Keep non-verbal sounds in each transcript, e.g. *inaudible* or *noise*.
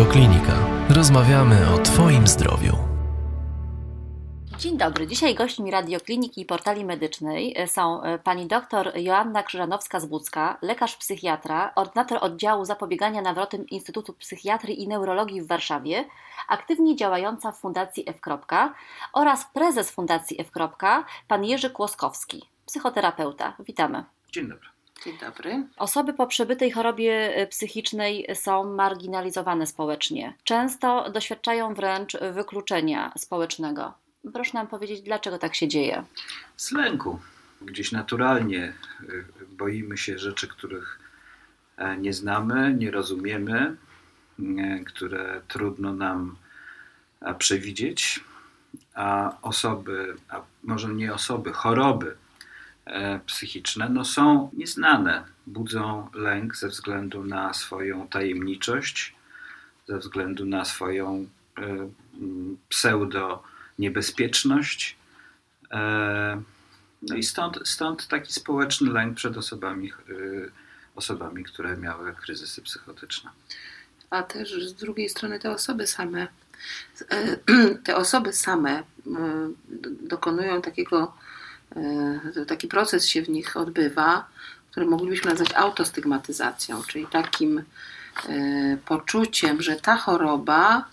Radioklinika. Rozmawiamy o Twoim zdrowiu. Dzień dobry. Dzisiaj gośćmi Radiokliniki i Portali Medycznej są e, pani dr Joanna Krzyżanowska-Zbucka, lekarz psychiatra, ordynator oddziału zapobiegania nawrotem Instytutu Psychiatrii i Neurologii w Warszawie, aktywnie działająca w Fundacji F. oraz prezes Fundacji F. pan Jerzy Kłoskowski, psychoterapeuta. Witamy. Dzień dobry. Dzień dobry. Osoby po przebytej chorobie e, psychicznej są marginalizowane społecznie. Często doświadczają wręcz wykluczenia społecznego. Proszę nam powiedzieć, dlaczego tak się dzieje? Z lęku. Gdzieś naturalnie e, boimy się rzeczy, których e, nie znamy, nie rozumiemy, które trudno nam przewidzieć, a osoby, a może nie osoby, choroby psychiczne no są nieznane, budzą lęk ze względu na swoją tajemniczość, ze względu na swoją e, pseudo niebezpieczność. E, no i stąd, stąd taki społeczny lęk przed osobami, osobami, które miały kryzysy psychotyczne. A też z drugiej strony te osoby same, *clears throat* te osoby same dokonują takiego E, taki proces się w nich odbywa, który moglibyśmy nazwać autostygmatyzacją, czyli takim e, poczuciem, że ta choroba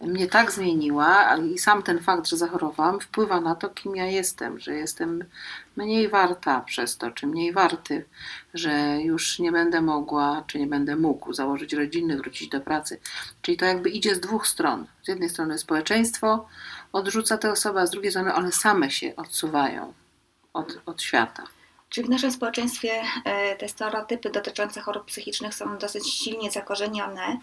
mnie tak zmieniła i sam ten fakt, że zachorowałam, wpływa na to, kim ja jestem, że jestem mniej warta przez to, czy mniej warty, że już nie będę mogła, czy nie będę mógł założyć rodziny, wrócić do pracy. Czyli to jakby idzie z dwóch stron. Z jednej strony społeczeństwo odrzuca tę osobę, a z drugiej strony one same się odsuwają od, od świata. Czyli w naszym społeczeństwie e, te stereotypy dotyczące chorób psychicznych są dosyć silnie zakorzenione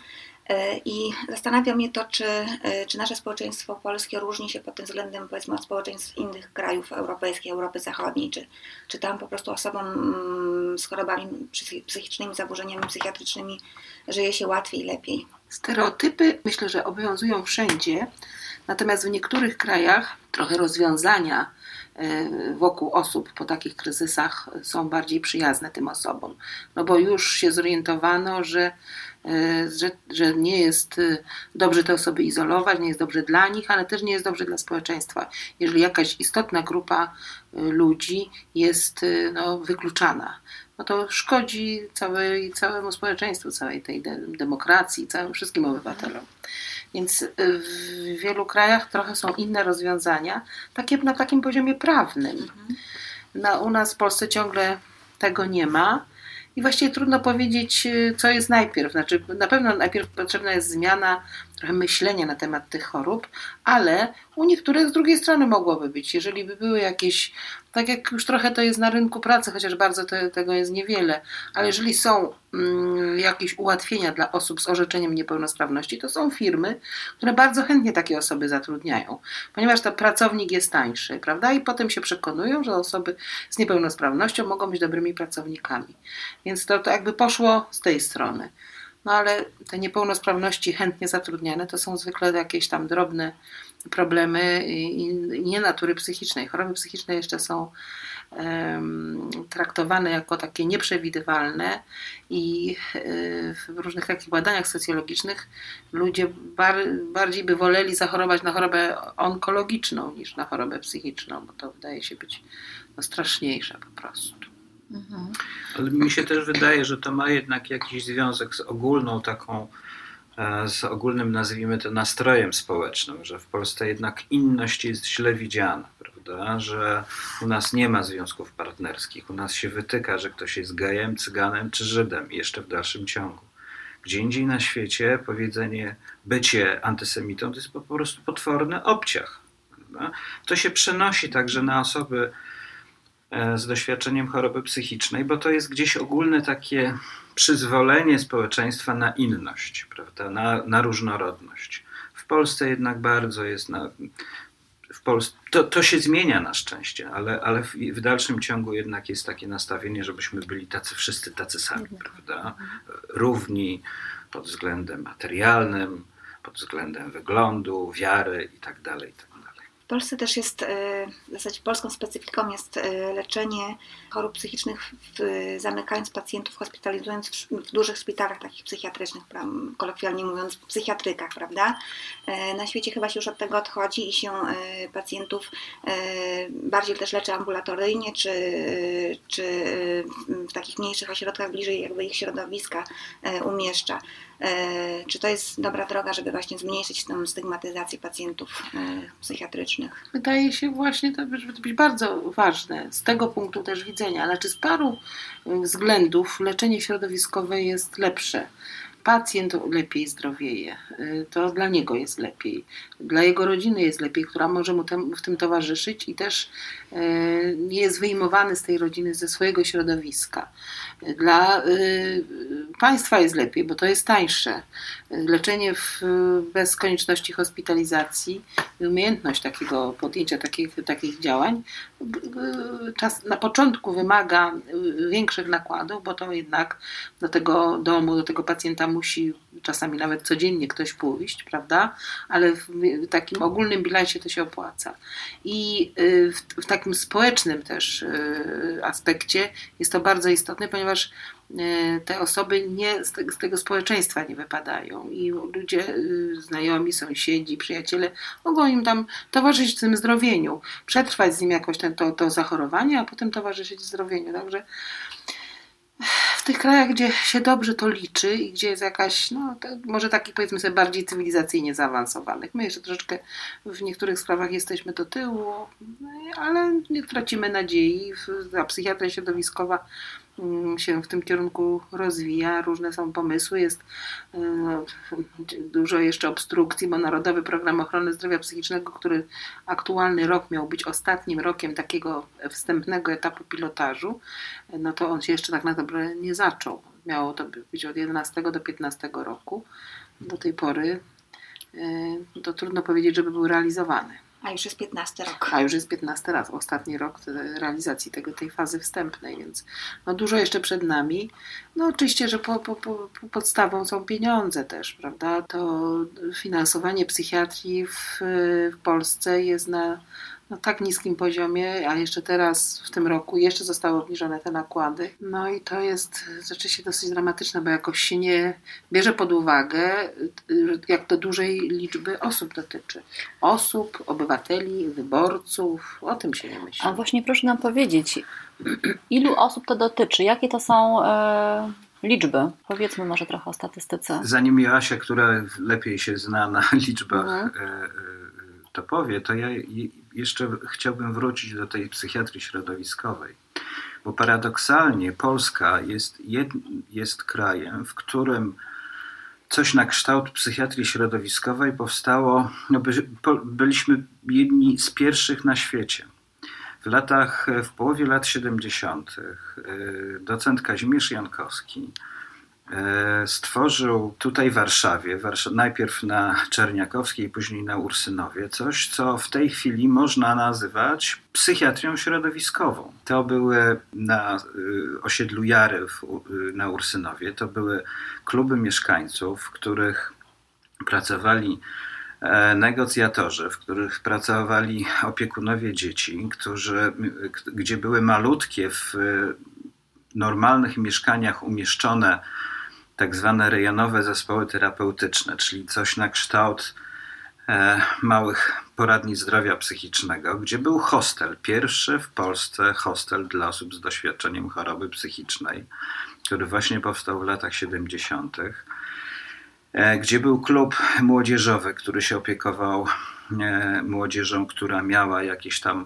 e, i zastanawia mnie to, czy, e, czy nasze społeczeństwo polskie różni się pod tym względem powiedzmy od społeczeństw innych krajów europejskich, Europy Zachodniej, czy, czy tam po prostu osobom mm, z chorobami psychicznymi, zaburzeniami psychiatrycznymi żyje się łatwiej, lepiej. Stereotypy myślę, że obowiązują wszędzie, natomiast w niektórych krajach trochę rozwiązania wokół osób po takich kryzysach są bardziej przyjazne tym osobom. No bo już się zorientowano, że, e, że, że nie jest e, dobrze te osoby izolować, nie jest dobrze dla nich, ale też nie jest dobrze dla społeczeństwa. Jeżeli jakaś istotna grupa ludzi jest no, wykluczana, no to szkodzi całej, całemu społeczeństwu, całej tej demokracji, całym wszystkim obywatelom. Więc y, w wielu krajach trochę są inne rozwiązania, takie na takim poziomie prawnym. Mhm. Na, u nas w Polsce ciągle tego nie ma. I właściwie trudno powiedzieć, y, co jest najpierw. Znaczy, na pewno najpierw potrzebna jest zmiana trochę myślenia na temat tych chorób, ale u niektórych z drugiej strony mogłoby być. Jeżeli by były jakieś, tak jak już trochę to jest na rynku pracy, chociaż bardzo to, tego jest niewiele, ale jeżeli są mm, jakieś ułatwienia dla osób z orzeczeniem niepełnosprawności, to są firmy, które bardzo chętnie takie osoby zatrudniają, ponieważ to pracownik jest tańszy, prawda? I potem się przekonują, że osoby z niepełnosprawnością mogą być dobrymi pracownikami. Więc to, to jakby poszło z tej strony. No ale te niepełnosprawności chętnie zatrudniane to są zwykle jakieś tam drobne problemy i nie natury psychicznej. Choroby psychiczne jeszcze są um, traktowane jako takie nieprzewidywalne i y, w różnych takich badaniach socjologicznych ludzie bar, bardziej by woleli zachorować na chorobę onkologiczną niż na chorobę psychiczną, bo to wydaje się być no, straszniejsze po prostu. Mhm. Ale mi się też wydaje, że to ma jednak jakiś związek z ogólną taką, e, z ogólnym nazwijmy to nastrojem społecznym, że w Polsce jednak inność jest źle widziana, prawda? Że u nas nie ma związków partnerskich, u nas się wytyka, że ktoś jest gejem, cyganem czy Żydem jeszcze w dalszym ciągu. Gdzie indziej na świecie powiedzenie bycie antysemitą to jest po prostu potworny obciach. Prawda? To się przenosi także na osoby z doświadczeniem choroby psychicznej, bo to jest gdzieś ogólne takie przyzwolenie społeczeństwa na inność, prawda? Na, na różnorodność. W Polsce jednak bardzo jest na, w Polsce, to, to się zmienia na szczęście, ale, ale w, w, dalszym ciągu jednak jest takie nastawienie, żebyśmy byli tacy wszyscy tacy sami, mhm. prawda? Równi pod względem materialnym, pod względem wyglądu, wiary i tak dalej. Polsce też jest, w zasadzie polską specyfiką jest leczenie chorób psychicznych, zamykając pacjentów, hospitalizując w dużych szpitalach takich psychiatrycznych, kolokwialnie mówiąc, psychiatrykach, prawda? Na świecie chyba się już od tego odchodzi i się pacjentów bardziej też leczy ambulatoryjnie, czy, czy w takich mniejszych ośrodkach bliżej jakby ich środowiska umieszcza. E, czy to jest dobra droga, żeby właśnie zmniejszyć tę stygmatyzację pacjentów e, psychiatrycznych? Wydaje się właśnie to być bardzo ważne z tego punktu też widzenia. Znaczy z paru względów leczenie środowiskowe jest lepsze pacjent lepiej zdrowieje. Y, to dla niego jest lepiej. Dla jego rodziny jest lepiej, która może mu w tym towarzyszyć i też y, nie jest wyjmowany z tej rodziny, ze swojego środowiska. Dla y, państwa jest lepiej, bo to jest tańsze. Leczenie w, bez konieczności hospitalizacji umiejętność takiego podjęcia takich, takich działań czas, na początku wymaga większych nakładów, bo to jednak do tego domu, do tego pacjenta musi czasami nawet codziennie ktoś pójść, prawda? Ale w, takim ogólnym bilansie to się opłaca. I y, w, w takim społecznym też y, aspekcie jest to bardzo istotne, ponieważ y, te osoby nie, z tego społeczeństwa nie wypadają i ludzie, znajomi, sąsiedzi, przyjaciele mogą im tam towarzyszyć w tym zdrowieniu, przetrwać z nim jakoś ten, to, to zachorowanie, a potem towarzyszyć zdrowieniu. Także w tych krajach, gdzie się dobrze to liczy i gdzie jest jakaś, no może takich powiedzmy sobie bardziej cywilizacyjnie zaawansowanych. My jeszcze troszeczkę w niektórych sprawach jesteśmy do tyłu, ale nie tracimy nadziei. Ta psychiatria środowiskowa się w tym kierunku rozwija, różne są pomysły, jest e, dużo jeszcze obstrukcji, bo Narodowy Program Ochrony Zdrowia Psychicznego, który aktualny rok miał być ostatnim rokiem takiego wstępnego etapu pilotażu, no to on się jeszcze tak naprawdę nie zaczął. Miało to być od 11 do 15 roku. Do tej pory e, to trudno powiedzieć, żeby był realizowany. A już jest 15 rok. A już jest 15 raz, ostatni rok realizacji tego, tej fazy wstępnej, więc no dużo jeszcze przed nami. No oczywiście, że po, po, po, podstawą są pieniądze też, prawda? To finansowanie psychiatrii w, w Polsce jest na na tak niskim poziomie, a jeszcze teraz w tym roku jeszcze zostały obniżone te nakłady. No i to jest rzeczywiście dosyć dramatyczne, bo jakoś się nie bierze pod uwagę, jak to dużej liczby osób dotyczy. Osób, obywateli, wyborców, o tym się nie myśli. A właśnie proszę nam powiedzieć, ilu osób to dotyczy? Jakie to są e, liczby? Powiedzmy może trochę o statystyce. Zanim Joasia, która lepiej się zna na *laughs* liczbach, mhm. E, e, to powie, to ja jeszcze chciałbym wrócić do tej psychiatrii środowiskowej. Bo paradoksalnie Polska jest, jed, jest krajem, w którym coś na kształt psychiatrii środowiskowej powstało, no by, byliśmy jedni z pierwszych na świecie. W latach, w połowie lat 70. Y, docent Kazimierz Jankowski stworzył tutaj w Warszawie, najpierw na Czerniakowskiej, później na Ursynowie, coś, co w tej chwili można nazywać psychiatrią środowiskową. To były na y, osiedlu Jary y, na Ursynowie, to były kluby mieszkańców, w których pracowali e, negocjatorzy, w których pracowali opiekunowie dzieci, którzy, gdzie były malutkie w normalnych mieszkaniach umieszczone tak zwane rejonowe zespoły terapeutyczne, czyli coś na kształt e, małych poradni zdrowia psychicznego, gdzie był hostel, pierwszy w Polsce hostel dla osób z doświadczeniem choroby psychicznej, który właśnie powstał w latach 70., e, gdzie był klub młodzieżowy, który się opiekował e, młodzieżą, która miała jakieś tam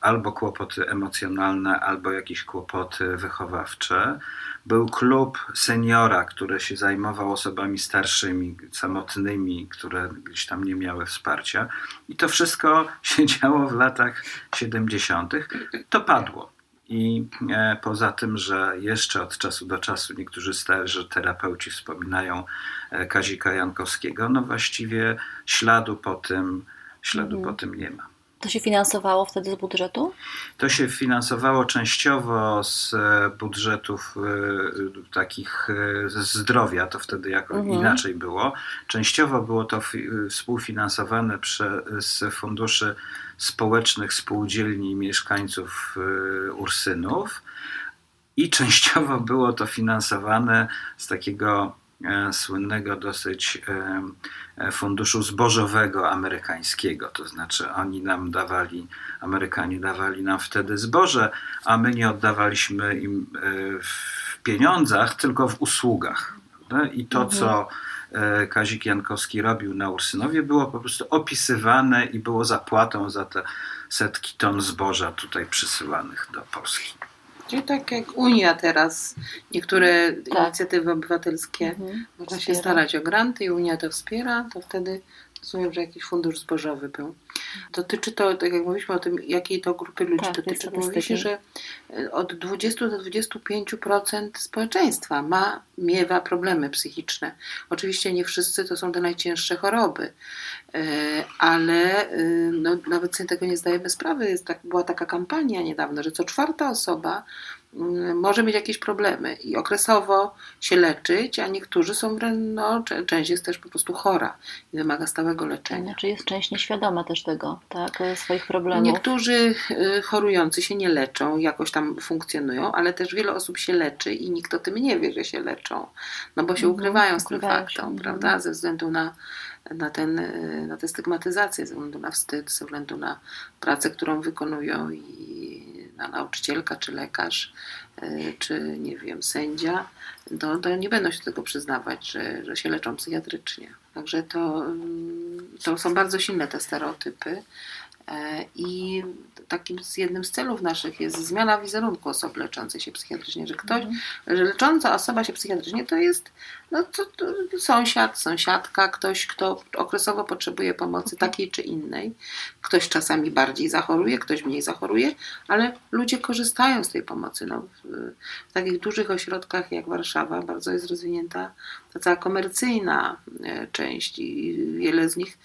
albo kłopoty emocjonalne, albo jakieś kłopoty wychowawcze. Był klub seniora, który się zajmował osobami starszymi, samotnymi, które gdzieś tam nie miały wsparcia. I to wszystko *laughs* się działo w latach 70. To padło. I e, poza tym, że jeszcze od czasu do czasu niektórzy starzy terapeuci wspominają e, Kazika Jankowskiego, no właściwie śladu po tym, śladu mhm. po tym nie ma. To się finansowało wtedy z budżetu? To się finansowało częściowo z e, budżetów e, takich ze zdrowia, to wtedy jako Mhm. inaczej było. Częściowo było to fi- współfinansowane przez funduszy społecznych spółdzielni mieszkańców Ursynów i częściowo było to finansowane z takiego słynnego dosyć funduszu zbożowego amerykańskiego. To znaczy oni nam dawali, Amerykanie dawali nam wtedy zboże, a my nie oddawaliśmy im e, w pieniądzach, tylko w usługach. I to, Mhm. co e, Kazik Jankowski robił na Ursynowie, było po prostu opisywane i było zapłatą za te setki ton zboża tutaj przysyłanych do Polski. Czyli tak jak Unia teraz, niektóre Tak. inicjatywy obywatelskie Mhm. można się starać o granty i Unia to wspiera, to wtedy rozumiem, że jakiś fundusz zbożowy był. Dotyczy to, tak jak mówiliśmy o tym, jakiej to grupy ludzi Tak, dotyczy, mówi się, że e, od 20 do 25% społeczeństwa ma, miewa problemy psychiczne. Oczywiście nie wszyscy to są te najcięższe choroby, e, ale e, no, nawet sobie tego nie zdajemy sprawy. Jest tak, była taka kampania niedawno, że co czwarta osoba może mieć jakieś problemy i okresowo się leczyć, a niektórzy są, wrę- no, część jest też po prostu chora i wymaga stałego leczenia. Znaczy jest część nieświadoma też tego, tak, e, swoich problemów. Niektórzy y, chorujący się nie leczą, jakoś tam funkcjonują, ale też wiele osób się leczy i nikt o tym nie wie, że się leczą, no bo się Mhm, ukrywają z tym faktem, mhm. prawda, ze względu na, na, ten, y, na tę stygmatyzację, ze względu na wstyd, ze względu na pracę, którą wykonują i na nauczycielka, czy lekarz, y, czy nie wiem, sędzia, to, to nie będą się do tego przyznawać, że, że się leczą psychiatrycznie. Także to, mm, to są bardzo silne te stereotypy. E, I takim z jednym z celów naszych jest zmiana wizerunku osób leczących się psychiatrycznie, że ktoś, Mhm. że lecząca osoba się psychiatrycznie to jest no, to, to sąsiad, sąsiadka, ktoś, kto okresowo potrzebuje pomocy takiej czy innej. Ktoś czasami bardziej zachoruje, ktoś mniej zachoruje, ale ludzie korzystają z tej pomocy. No, w, takich dużych ośrodkach jak Warszawa bardzo jest rozwinięta ta cała komercyjna e, część i wiele z nich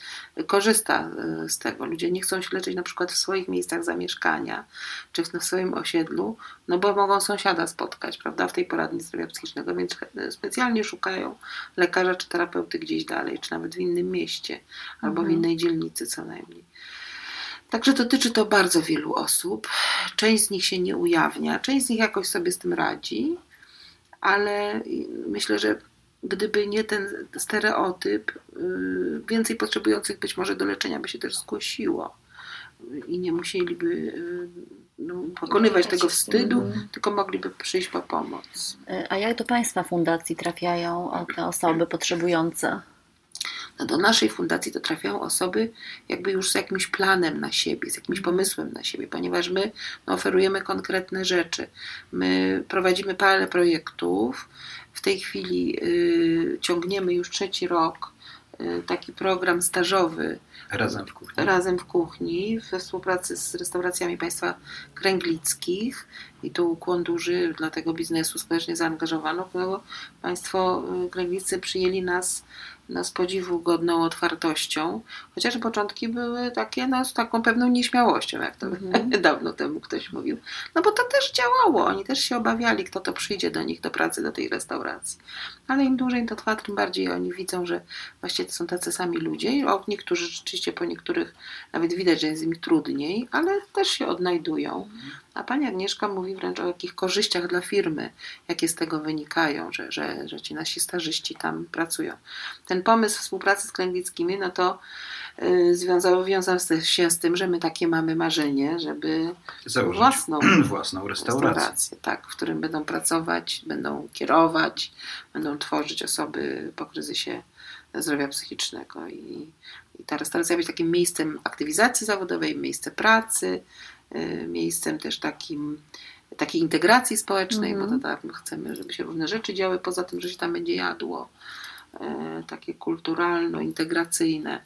korzysta e, z tego. Ludzie nie chcą się leczyć na przykład w swoich miejscach zamieszkania czy w w swoim osiedlu, no bo mogą sąsiada spotkać, prawda, w tej poradni zdrowia psychicznego, więc e, specjalnie szukają lekarza czy terapeuty gdzieś dalej, czy nawet w innym mieście albo w Mhm. innej dzielnicy co najmniej. Także dotyczy to bardzo wielu osób. Część z nich się nie ujawnia, część z nich jakoś sobie z tym radzi, ale myślę, że gdyby nie ten stereotyp, y, więcej potrzebujących być może do leczenia by się też zgłosiło i nie musieliby y, no, pokonywać Borykać tego wstydu, Mhm. tylko mogliby przyjść po pomoc. E, A jak do Państwa fundacji trafiają te osoby potrzebujące? No do naszej fundacji to trafiają osoby jakby już z jakimś planem na siebie, z jakimś pomysłem na siebie, ponieważ my no, oferujemy konkretne rzeczy. My prowadzimy parę projektów. W tej chwili y, ciągniemy już trzeci rok y, taki program stażowy Razem w kuchni. razem w kuchni we współpracy z restauracjami państwa kręglickich i tu ukłon duży dla tego biznesu społecznie zaangażowano, bo państwo y, kręglicy przyjęli nas z podziwu godną otwartością, chociaż początki były takie no, z taką pewną nieśmiałością, jak to Mhm. *laughs* dawno temu ktoś mówił. No bo to też działało, oni też się obawiali, kto to przyjdzie do nich do pracy, do tej restauracji. Ale im dłużej to trwa, tym bardziej oni widzą, że właściwie to są tacy sami ludzie. O, niektórzy rzeczywiście po niektórych nawet widać, że jest im trudniej, ale też się odnajdują. A pani Agnieszka mówi wręcz o jakich korzyściach dla firmy, jakie z tego wynikają, że, że, że ci nasi stażyści tam pracują. Ten pomysł współpracy z Klęwickimi, no to y, związał, wiązał się z tym, że my takie mamy marzenie, żeby Założyć własną *clears throat* własną restaurację. restaurację, tak, w którym będą pracować, będą kierować, będą tworzyć osoby po kryzysie zdrowia psychicznego. I, i ta restauracja być takim miejscem aktywizacji zawodowej, miejscem pracy, miejscem też takim takiej integracji społecznej, Mhm. bo to tak, my chcemy, żeby się różne rzeczy działy, poza tym, że się tam będzie jadło, e, takie kulturalno-integracyjne.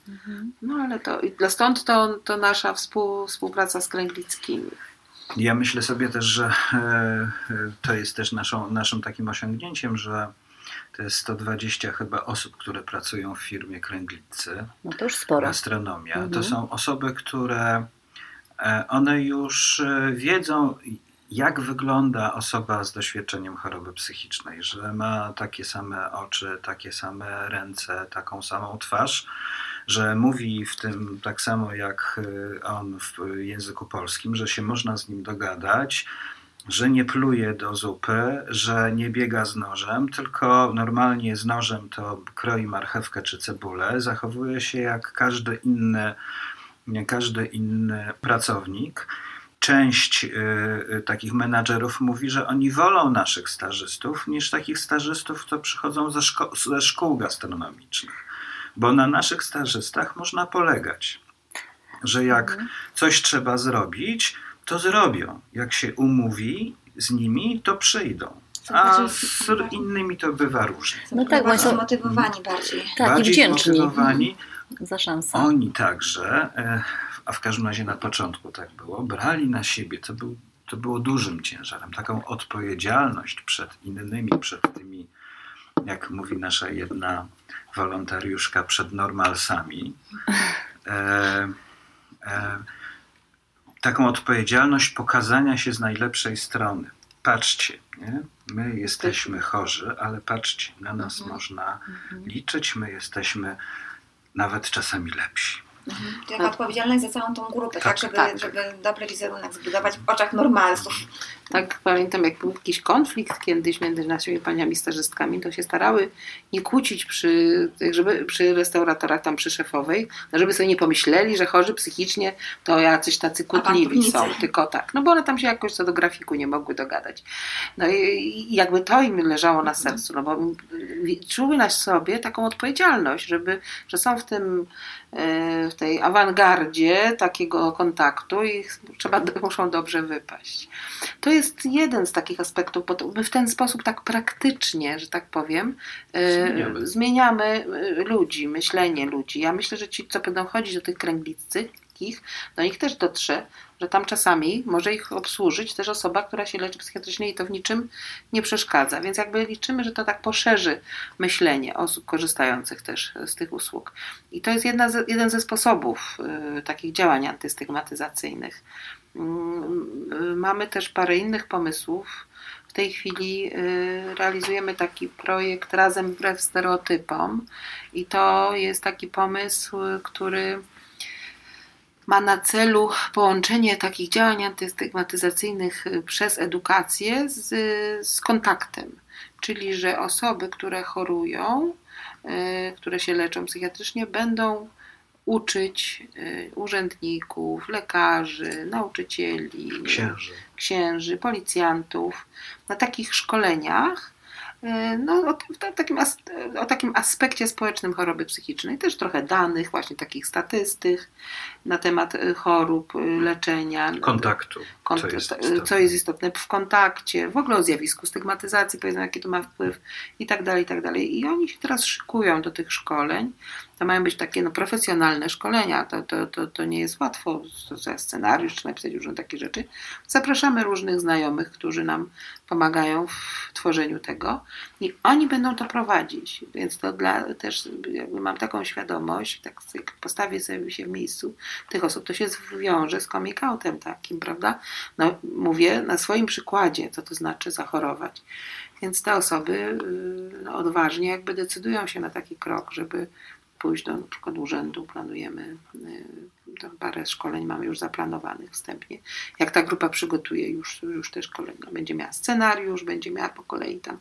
No ale to, i dla stąd to, to nasza współ, współpraca z Kręglickimi. Ja myślę sobie też, że e, to jest też naszą, naszym takim osiągnięciem, że to jest 120 chyba osób, które pracują w firmie Kręglicy, No to już sporo. gastronomia. To Mhm. są osoby, które one już e, wiedzą, jak wygląda osoba z doświadczeniem choroby psychicznej, że ma takie same oczy, takie same ręce, taką samą twarz, że mówi w tym tak samo jak e, on w języku polskim, że się można z nim dogadać, że nie pluje do zupy, że nie biega z nożem, tylko normalnie z nożem to kroi marchewkę czy cebulę, zachowuje się jak każdy inny, każdy inny pracownik. Część y, y, takich menadżerów mówi, że oni wolą naszych stażystów niż takich stażystów, co przychodzą ze, szko ze szkół gastronomicznych. Bo na naszych stażystach można polegać, że jak mhm. coś trzeba zrobić, to zrobią. Jak się umówi z nimi, to przyjdą. A z innymi to bywa różnie. No tak, bo są zmotywowani bardziej. Tak, bardziej i wdzięczni zmotywowani. Za szansę. Oni także, e, a w każdym razie na początku tak było, brali na siebie, to, był, to było dużym ciężarem, taką odpowiedzialność przed innymi, przed tymi, jak mówi nasza jedna wolontariuszka, przed normalsami. E, e, taką odpowiedzialność pokazania się z najlepszej strony. Patrzcie, nie? my jesteśmy chorzy, ale patrzcie, na nas mhm. można mhm. liczyć, my jesteśmy nawet czasami lepsi. Mhm. To jako odpowiedzialność za całą tą grupę, tak, tak żeby, tak. żeby dobry wizerunek zbudować w oczach normalsów. Tak, pamiętam jak był jakiś konflikt kiedyś między naszymi paniami stażystkami, to się starały nie kłócić przy, żeby, przy restauratorach, tam przy szefowej, żeby sobie nie pomyśleli, że chorzy psychicznie to jacyś tacy kłótliwi są, tylko tak. No bo one tam się jakoś co do grafiku nie mogły dogadać. No i jakby to im leżało na mhm. sercu, no bo czuły na sobie taką odpowiedzialność, żeby, że są w tym e, w tej awangardzie takiego kontaktu i trzeba, muszą dobrze wypaść. To jest jeden z takich aspektów, bo my w ten sposób tak praktycznie, że tak powiem, e, zmieniamy, zmieniamy e, ludzi, myślenie ludzi. Ja myślę, że ci, co będą chodzić do tych kręglicy, do nich też dotrze, że tam czasami może ich obsłużyć też osoba, która się leczy psychiatrycznie i to w niczym nie przeszkadza. Więc jakby liczymy, że to tak poszerzy myślenie osób korzystających też z tych usług. I to jest jedna z, jeden ze sposobów y, takich działań antystygmatyzacyjnych. Y, mamy też parę innych pomysłów. W tej chwili y, realizujemy taki projekt razem wbrew stereotypom i to jest taki pomysł, który ma na celu połączenie takich działań antystygmatyzacyjnych y, przez edukację z, z kontaktem. Czyli, że osoby, które chorują, y, które się leczą psychiatrycznie, będą uczyć y, urzędników, lekarzy, nauczycieli, księży, księży policjantów na takich szkoleniach E, no, o, takim, o takim aspekcie społecznym choroby psychicznej, też trochę danych, właśnie takich statystyk na temat e, chorób, leczenia. Kontaktu. Kont co, jest co jest istotne w kontakcie, w ogóle o zjawisku stygmatyzacji, powiedzmy, jaki to ma wpływ i tak dalej, i tak dalej. I oni się teraz szykują do tych szkoleń. To mają być takie no, profesjonalne szkolenia. To, to, to, to nie jest łatwo. To scenariusz, czy napisać różne takie rzeczy. Zapraszamy różnych znajomych, którzy nam pomagają w tworzeniu tego i oni będą to prowadzić. Więc to dla też mam taką świadomość, tak postawię sobie się w miejscu tych osób, to się wiąże z coming outem takim, prawda? No, mówię na swoim przykładzie, co to znaczy zachorować. Więc te osoby y, no, odważnie jakby decydują się na taki krok, żeby pójść do na przykład urzędu, planujemy y, parę szkoleń mamy już zaplanowanych wstępnie. Jak ta grupa przygotuje już, już te szkolenia, będzie miała scenariusz, będzie miała po kolei tam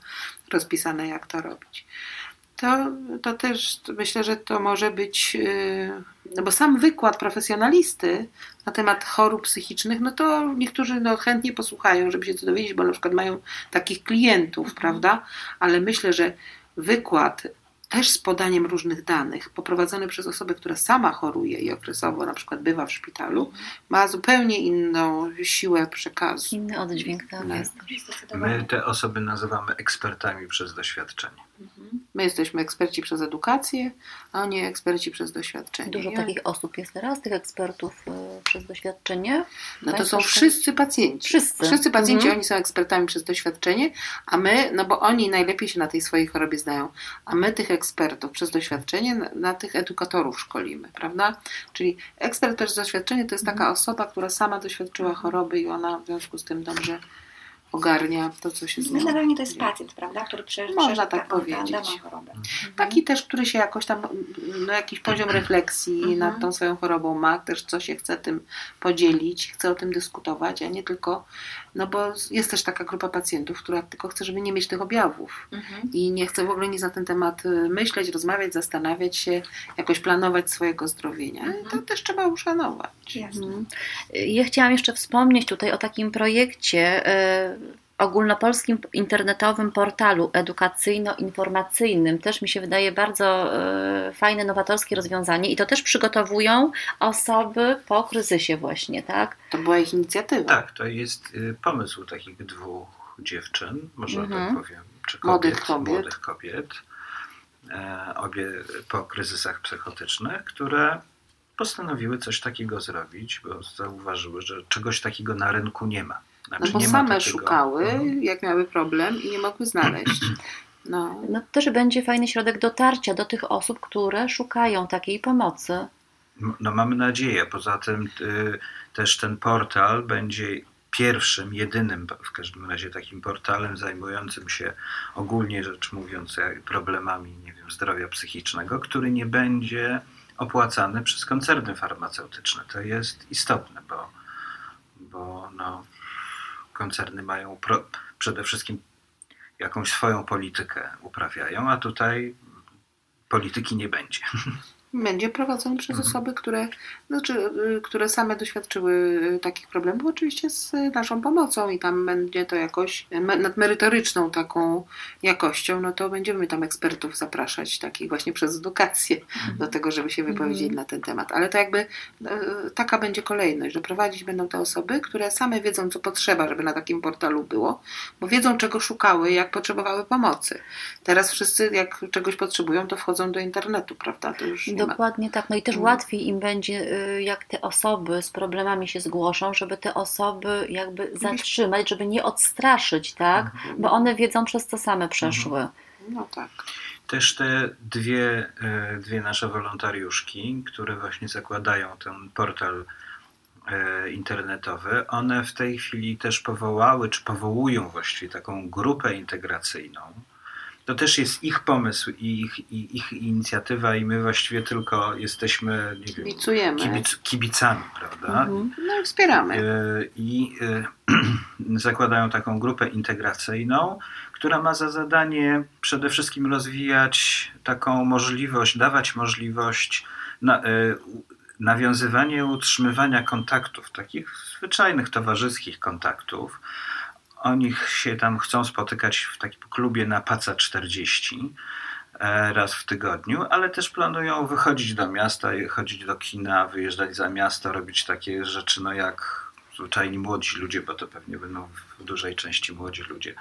rozpisane, jak to robić. To, to też myślę, że to może być, y, no bo sam wykład profesjonalisty na temat chorób psychicznych, no to niektórzy no, chętnie posłuchają, żeby się to dowiedzieć, bo na przykład mają takich klientów, mhm. prawda? Ale myślę, że wykład też z podaniem różnych danych, poprowadzony przez osobę, która sama choruje i okresowo na przykład bywa w szpitalu, ma zupełnie inną siłę przekazu. Inny oddźwięk, tak jest. My te osoby nazywamy ekspertami przez doświadczenie. Mhm. My jesteśmy eksperci przez edukację, a oni eksperci przez doświadczenie. Dużo takich osób jest teraz, tych ekspertów y, przez doświadczenie? No to Państwo są wszyscy pacjenci. Wszyscy. Wszyscy pacjenci, Mhm. oni są ekspertami przez doświadczenie, a my, no bo oni najlepiej się na tej swojej chorobie znają, a my tych ekspertów przez doświadczenie na, na tych edukatorów szkolimy, prawda? Czyli ekspert przez doświadczenie to jest taka Mhm. osoba, która sama doświadczyła choroby i ona w związku z tym dobrze ogarnia to, co się z nią Generalnie to jest pacjent, prawda, który prze, Można przeżył tak powiedzieć. daną chorobę. Taki też, który się jakoś tam, no jakiś poziom refleksji Mhm. nad tą swoją chorobą ma, też co się chce tym podzielić, chce o tym dyskutować, a nie tylko, no bo jest też taka grupa pacjentów, która tylko chce, żeby nie mieć tych objawów Mhm. i nie chce w ogóle nic na ten temat y, myśleć, rozmawiać, zastanawiać się, jakoś planować swojego zdrowienia. I to też trzeba uszanować. Jasne. Mhm. Ja chciałam jeszcze wspomnieć tutaj o takim projekcie e, ogólnopolskim internetowym portalu edukacyjno-informacyjnym. Też mi się wydaje bardzo e, fajne, nowatorskie rozwiązanie i to też przygotowują osoby po kryzysie właśnie, tak? To była ich inicjatywa. Tak, to jest y, pomysł takich dwóch dziewczyn, może Mhm. tak powiem, czy kobiet, Młodych kobiet. młodych kobiet, e, obie po kryzysach psychotycznych, które postanowiły coś takiego zrobić, bo zauważyły, że czegoś takiego na rynku nie ma. Znaczy, No bo same szukały, Mhm. jak miały problem i nie mogły znaleźć. *clears throat* No. No, też będzie fajny środek dotarcia do tych osób, które szukają takiej pomocy. M- No mamy nadzieję. Poza tym y, też ten portal będzie pierwszym, jedynym w każdym razie takim portalem zajmującym się ogólnie rzecz mówiąc jak- problemami nie wiem, zdrowia psychicznego, który nie będzie opłacany przez koncerny farmaceutyczne. To jest istotne, bo, bo no, koncerny mają pro, przede wszystkim jakąś swoją politykę uprawiają, a tutaj polityki nie będzie. *laughs* Będzie prowadzony przez Mhm. osoby, które, znaczy, y, które same doświadczyły y, takich problemów, oczywiście z y, naszą pomocą i tam będzie to jakoś y, me- nad merytoryczną taką jakością, no to będziemy tam ekspertów zapraszać, takich właśnie przez edukację do tego, żeby się wypowiedzieć Mhm. na ten temat. Ale to jakby taka będzie kolejność, że prowadzić będą te osoby, które same wiedzą, co potrzeba, żeby na takim portalu było, bo wiedzą, czego szukały, jak potrzebowały pomocy. Teraz wszyscy, jak czegoś potrzebują, to wchodzą do internetu, prawda? To już ma Dokładnie tak. No i też Mhm. łatwiej im będzie, y, jak te osoby z problemami się zgłoszą, żeby te osoby jakby zatrzymać, żeby nie odstraszyć, tak? Bo one wiedzą, przez co same przeszły. No tak. Też te dwie, e, dwie nasze wolontariuszki, które właśnie zakładają ten portal e, internetowy, one w tej chwili też powołały, czy powołują właściwie taką grupę integracyjną. To też jest ich pomysł i ich, i ich inicjatywa i my właściwie tylko jesteśmy nie wiem, kibic, kibicami, prawda? Mhm. No i wspieramy. E, i e, *clears throat* zakładają taką grupę integracyjną, która ma za zadanie przede wszystkim rozwijać taką możliwość, dawać możliwość na, u- nawiązywania i utrzymywania kontaktów, takich zwyczajnych towarzyskich kontaktów. Oni się tam chcą spotykać w takim klubie na Paca 40 e, raz w tygodniu, ale też planują wychodzić do miasta, chodzić do kina, wyjeżdżać za miasto, robić takie rzeczy, no jak zwyczajni młodzi ludzie, bo to pewnie będą w dużej części młodzi ludzie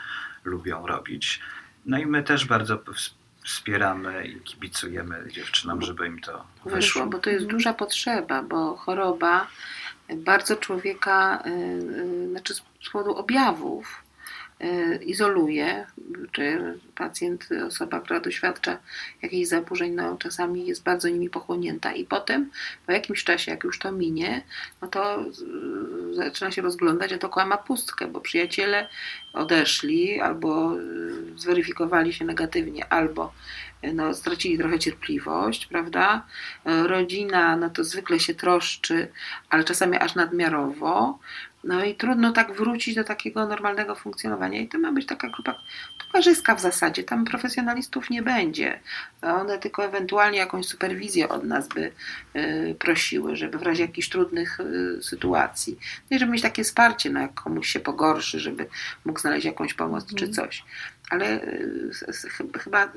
lubią robić. No i my też bardzo ws- wspieramy i kibicujemy dziewczynom, żeby im to Wyszło, wyszło. bo to jest duża potrzeba, bo choroba bardzo człowieka, y, y, znaczy z powodu objawów, y, izoluje, czy pacjent, osoba, która doświadcza jakichś zaburzeń, no czasami jest bardzo nimi pochłonięta. I potem po jakimś czasie, jak już to minie, no to y, zaczyna się rozglądać, a to ma pustkę, bo przyjaciele odeszli albo y, zweryfikowali się negatywnie, albo no, stracili trochę cierpliwość, prawda? Y, Rodzina, no to zwykle się troszczy, ale czasami aż nadmiarowo. No i trudno tak wrócić do takiego normalnego funkcjonowania. I to ma być taka grupa towarzyska w zasadzie. Tam profesjonalistów nie będzie. One tylko ewentualnie jakąś superwizję od nas by y, prosiły, żeby w razie jakichś trudnych y, sytuacji. No i żeby mieć takie wsparcie, no jak komuś się pogorszy, żeby mógł znaleźć jakąś pomoc czy Mhm. coś. Ale chyba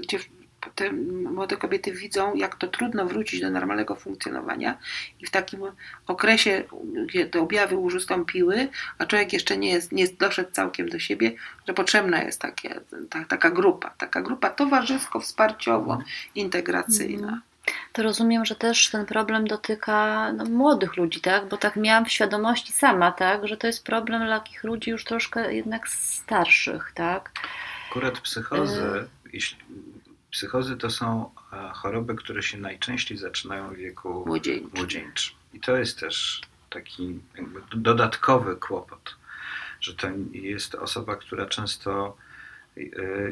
te młode kobiety widzą, jak to trudno wrócić do normalnego funkcjonowania i w takim okresie, gdzie te objawy już ustąpiły, a człowiek jeszcze nie, jest, nie doszedł całkiem do siebie, że potrzebna jest takie, ta, taka grupa, taka grupa towarzysko-wsparciowo-integracyjna. To rozumiem, że też ten problem dotyka no, młodych ludzi, tak? Bo tak miałam w świadomości sama, tak? Że to jest problem dla takich ludzi już troszkę jednak starszych, tak? Akurat psychozy, jeśli, psychozy to są e, choroby, które się najczęściej zaczynają w wieku Młodzieńczym. młodzieńczym. I to jest też taki dodatkowy kłopot, że to jest osoba, która często e,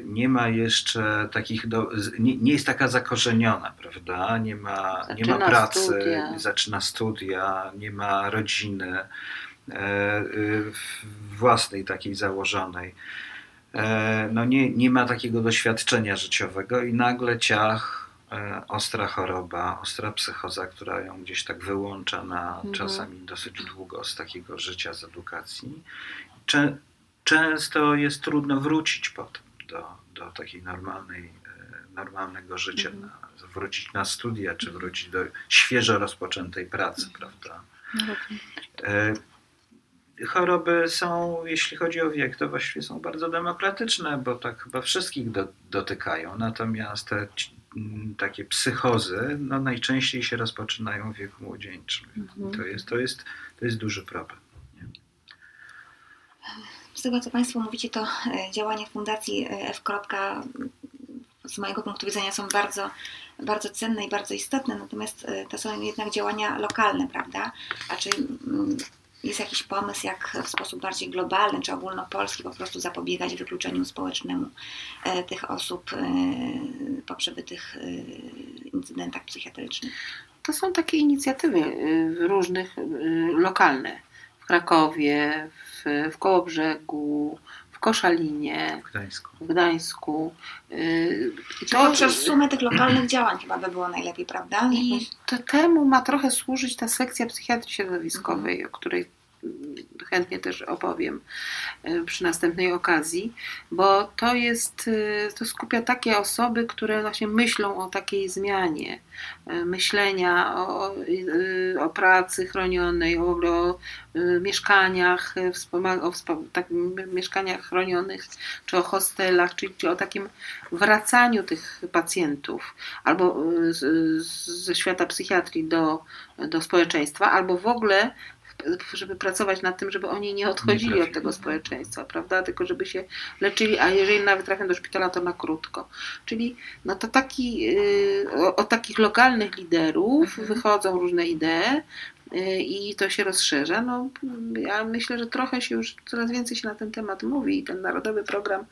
nie ma jeszcze takich, do, nie, nie jest taka zakorzeniona, prawda? Nie ma, nie ma pracy, studia. zaczyna studia, nie ma rodziny e, własnej takiej założonej. E, No nie, nie ma takiego doświadczenia życiowego i nagle ciach, e, ostra choroba, ostra psychoza, która ją gdzieś tak wyłącza na Mhm. czasami dosyć długo z takiego życia, z edukacji. Czę, często jest trudno wrócić potem do, do takiej normalnej, e, normalnego życia, Mhm. na, wrócić na studia, czy wrócić do świeżo rozpoczętej pracy, prawda? Choroby są, jeśli chodzi o wiek, to właściwie są bardzo demokratyczne, bo tak chyba wszystkich do, dotykają. Natomiast te ci- m, takie psychozy no, najczęściej się rozpoczynają w wieku młodzieńczym. Mhm. To, jest, to, jest, to jest duży problem. Nie? Z tego, co Państwo mówicie, to e, działania Fundacji e, F. z mojego punktu widzenia są bardzo, bardzo cenne i bardzo istotne, natomiast e, to są jednak działania lokalne, prawda? A czy mm, jest jakiś pomysł, jak w sposób bardziej globalny czy ogólnopolski po prostu zapobiegać wykluczeniu społecznemu e, tych osób e, po przebytych e, incydentach psychiatrycznych? To są takie inicjatywy różnych, lokalne. W Krakowie, w, w Kołobrzegu, Koszalinie, W Gdańsku. w Gdańsku. Y, To poprzez sumę tych lokalnych działań chyba by było najlepiej, prawda? I to temu ma trochę służyć ta sekcja psychiatrii środowiskowej, o której chętnie też opowiem y, przy następnej okazji, bo to jest, y, to skupia takie osoby, które właśnie myślą o takiej zmianie y, myślenia o, o pracy chronionej, o, o mieszkaniach, o tak, mieszkaniach chronionych, czy o hostelach, czy, czy o takim wracaniu tych pacjentów albo z, z, ze świata psychiatrii do, do społeczeństwa, albo w ogóle żeby pracować nad tym, żeby oni nie odchodzili Nie od tego społeczeństwa, prawda? Tylko żeby się leczyli, a jeżeli nawet trafią do szpitala, to na krótko. Czyli no to taki, y, od takich lokalnych liderów Mhm. wychodzą różne idee y, i to się rozszerza. No, ja myślę, że trochę się już coraz więcej się na ten temat mówi i ten Narodowy Program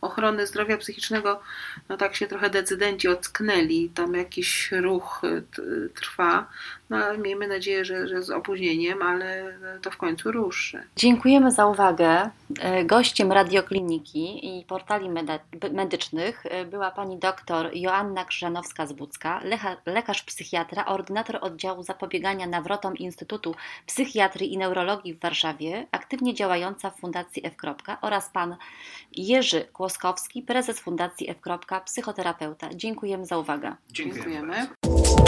Ochrony Zdrowia Psychicznego, no tak się trochę decydenci ocknęli, tam jakiś ruch y, trwa. No ale miejmy nadzieję, że, że z opóźnieniem, ale to w końcu ruszy. Dziękujemy za uwagę. E, Gościem radiokliniki i portali medycznych e, była pani doktor Joanna Krzyżanowska-Zbucka, lecha- lekarz psychiatra, ordynator oddziału zapobiegania nawrotom Instytutu Psychiatrii i Neurologii w Warszawie, aktywnie działająca w Fundacji F. oraz pan Jerzy Kłoskowski, prezes Fundacji F. psychoterapeuta. Dziękujemy za uwagę. Dziękujemy. Dziękujemy.